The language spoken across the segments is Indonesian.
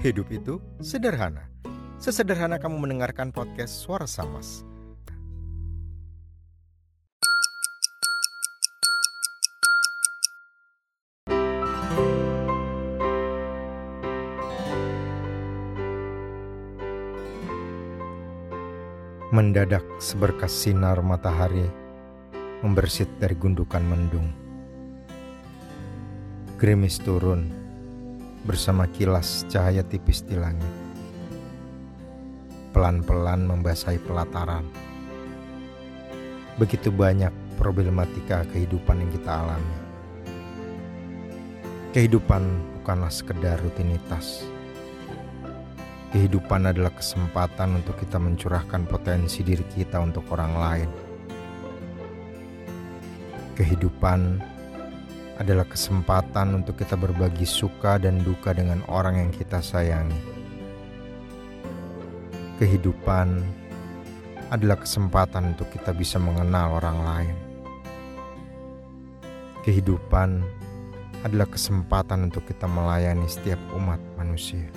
Hidup itu sederhana. Sesederhana kamu mendengarkan podcast Suara Samas. Mendadak seberkas sinar matahari membersit dari gundukan mendung. Gerimis turun bersama kilas cahaya tipis di langit. Pelan-pelan membasahi pelataran. Begitu banyak problematika kehidupan yang kita alami. Kehidupan bukanlah sekedar rutinitas Kehidupan adalah kesempatan untuk kita mencurahkan potensi diri kita untuk orang lain. Kehidupan adalah kesempatan untuk kita berbagi suka dan duka dengan orang yang kita sayangi. Kehidupan adalah kesempatan untuk kita bisa mengenal orang lain. Kehidupan adalah kesempatan untuk kita melayani setiap umat manusia.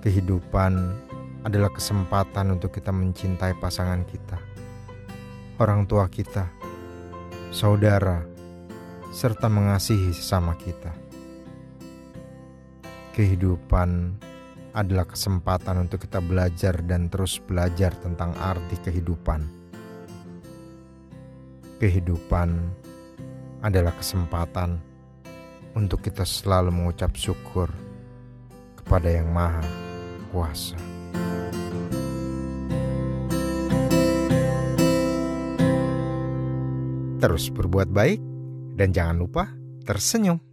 Kehidupan adalah kesempatan untuk kita mencintai pasangan kita, orang tua kita, saudara, serta mengasihi sesama kita. Kehidupan adalah kesempatan untuk kita belajar dan terus belajar tentang arti kehidupan. Kehidupan adalah kesempatan untuk kita selalu mengucap syukur kepada Yang Maha kuasa. Terus berbuat baik dan jangan lupa tersenyum.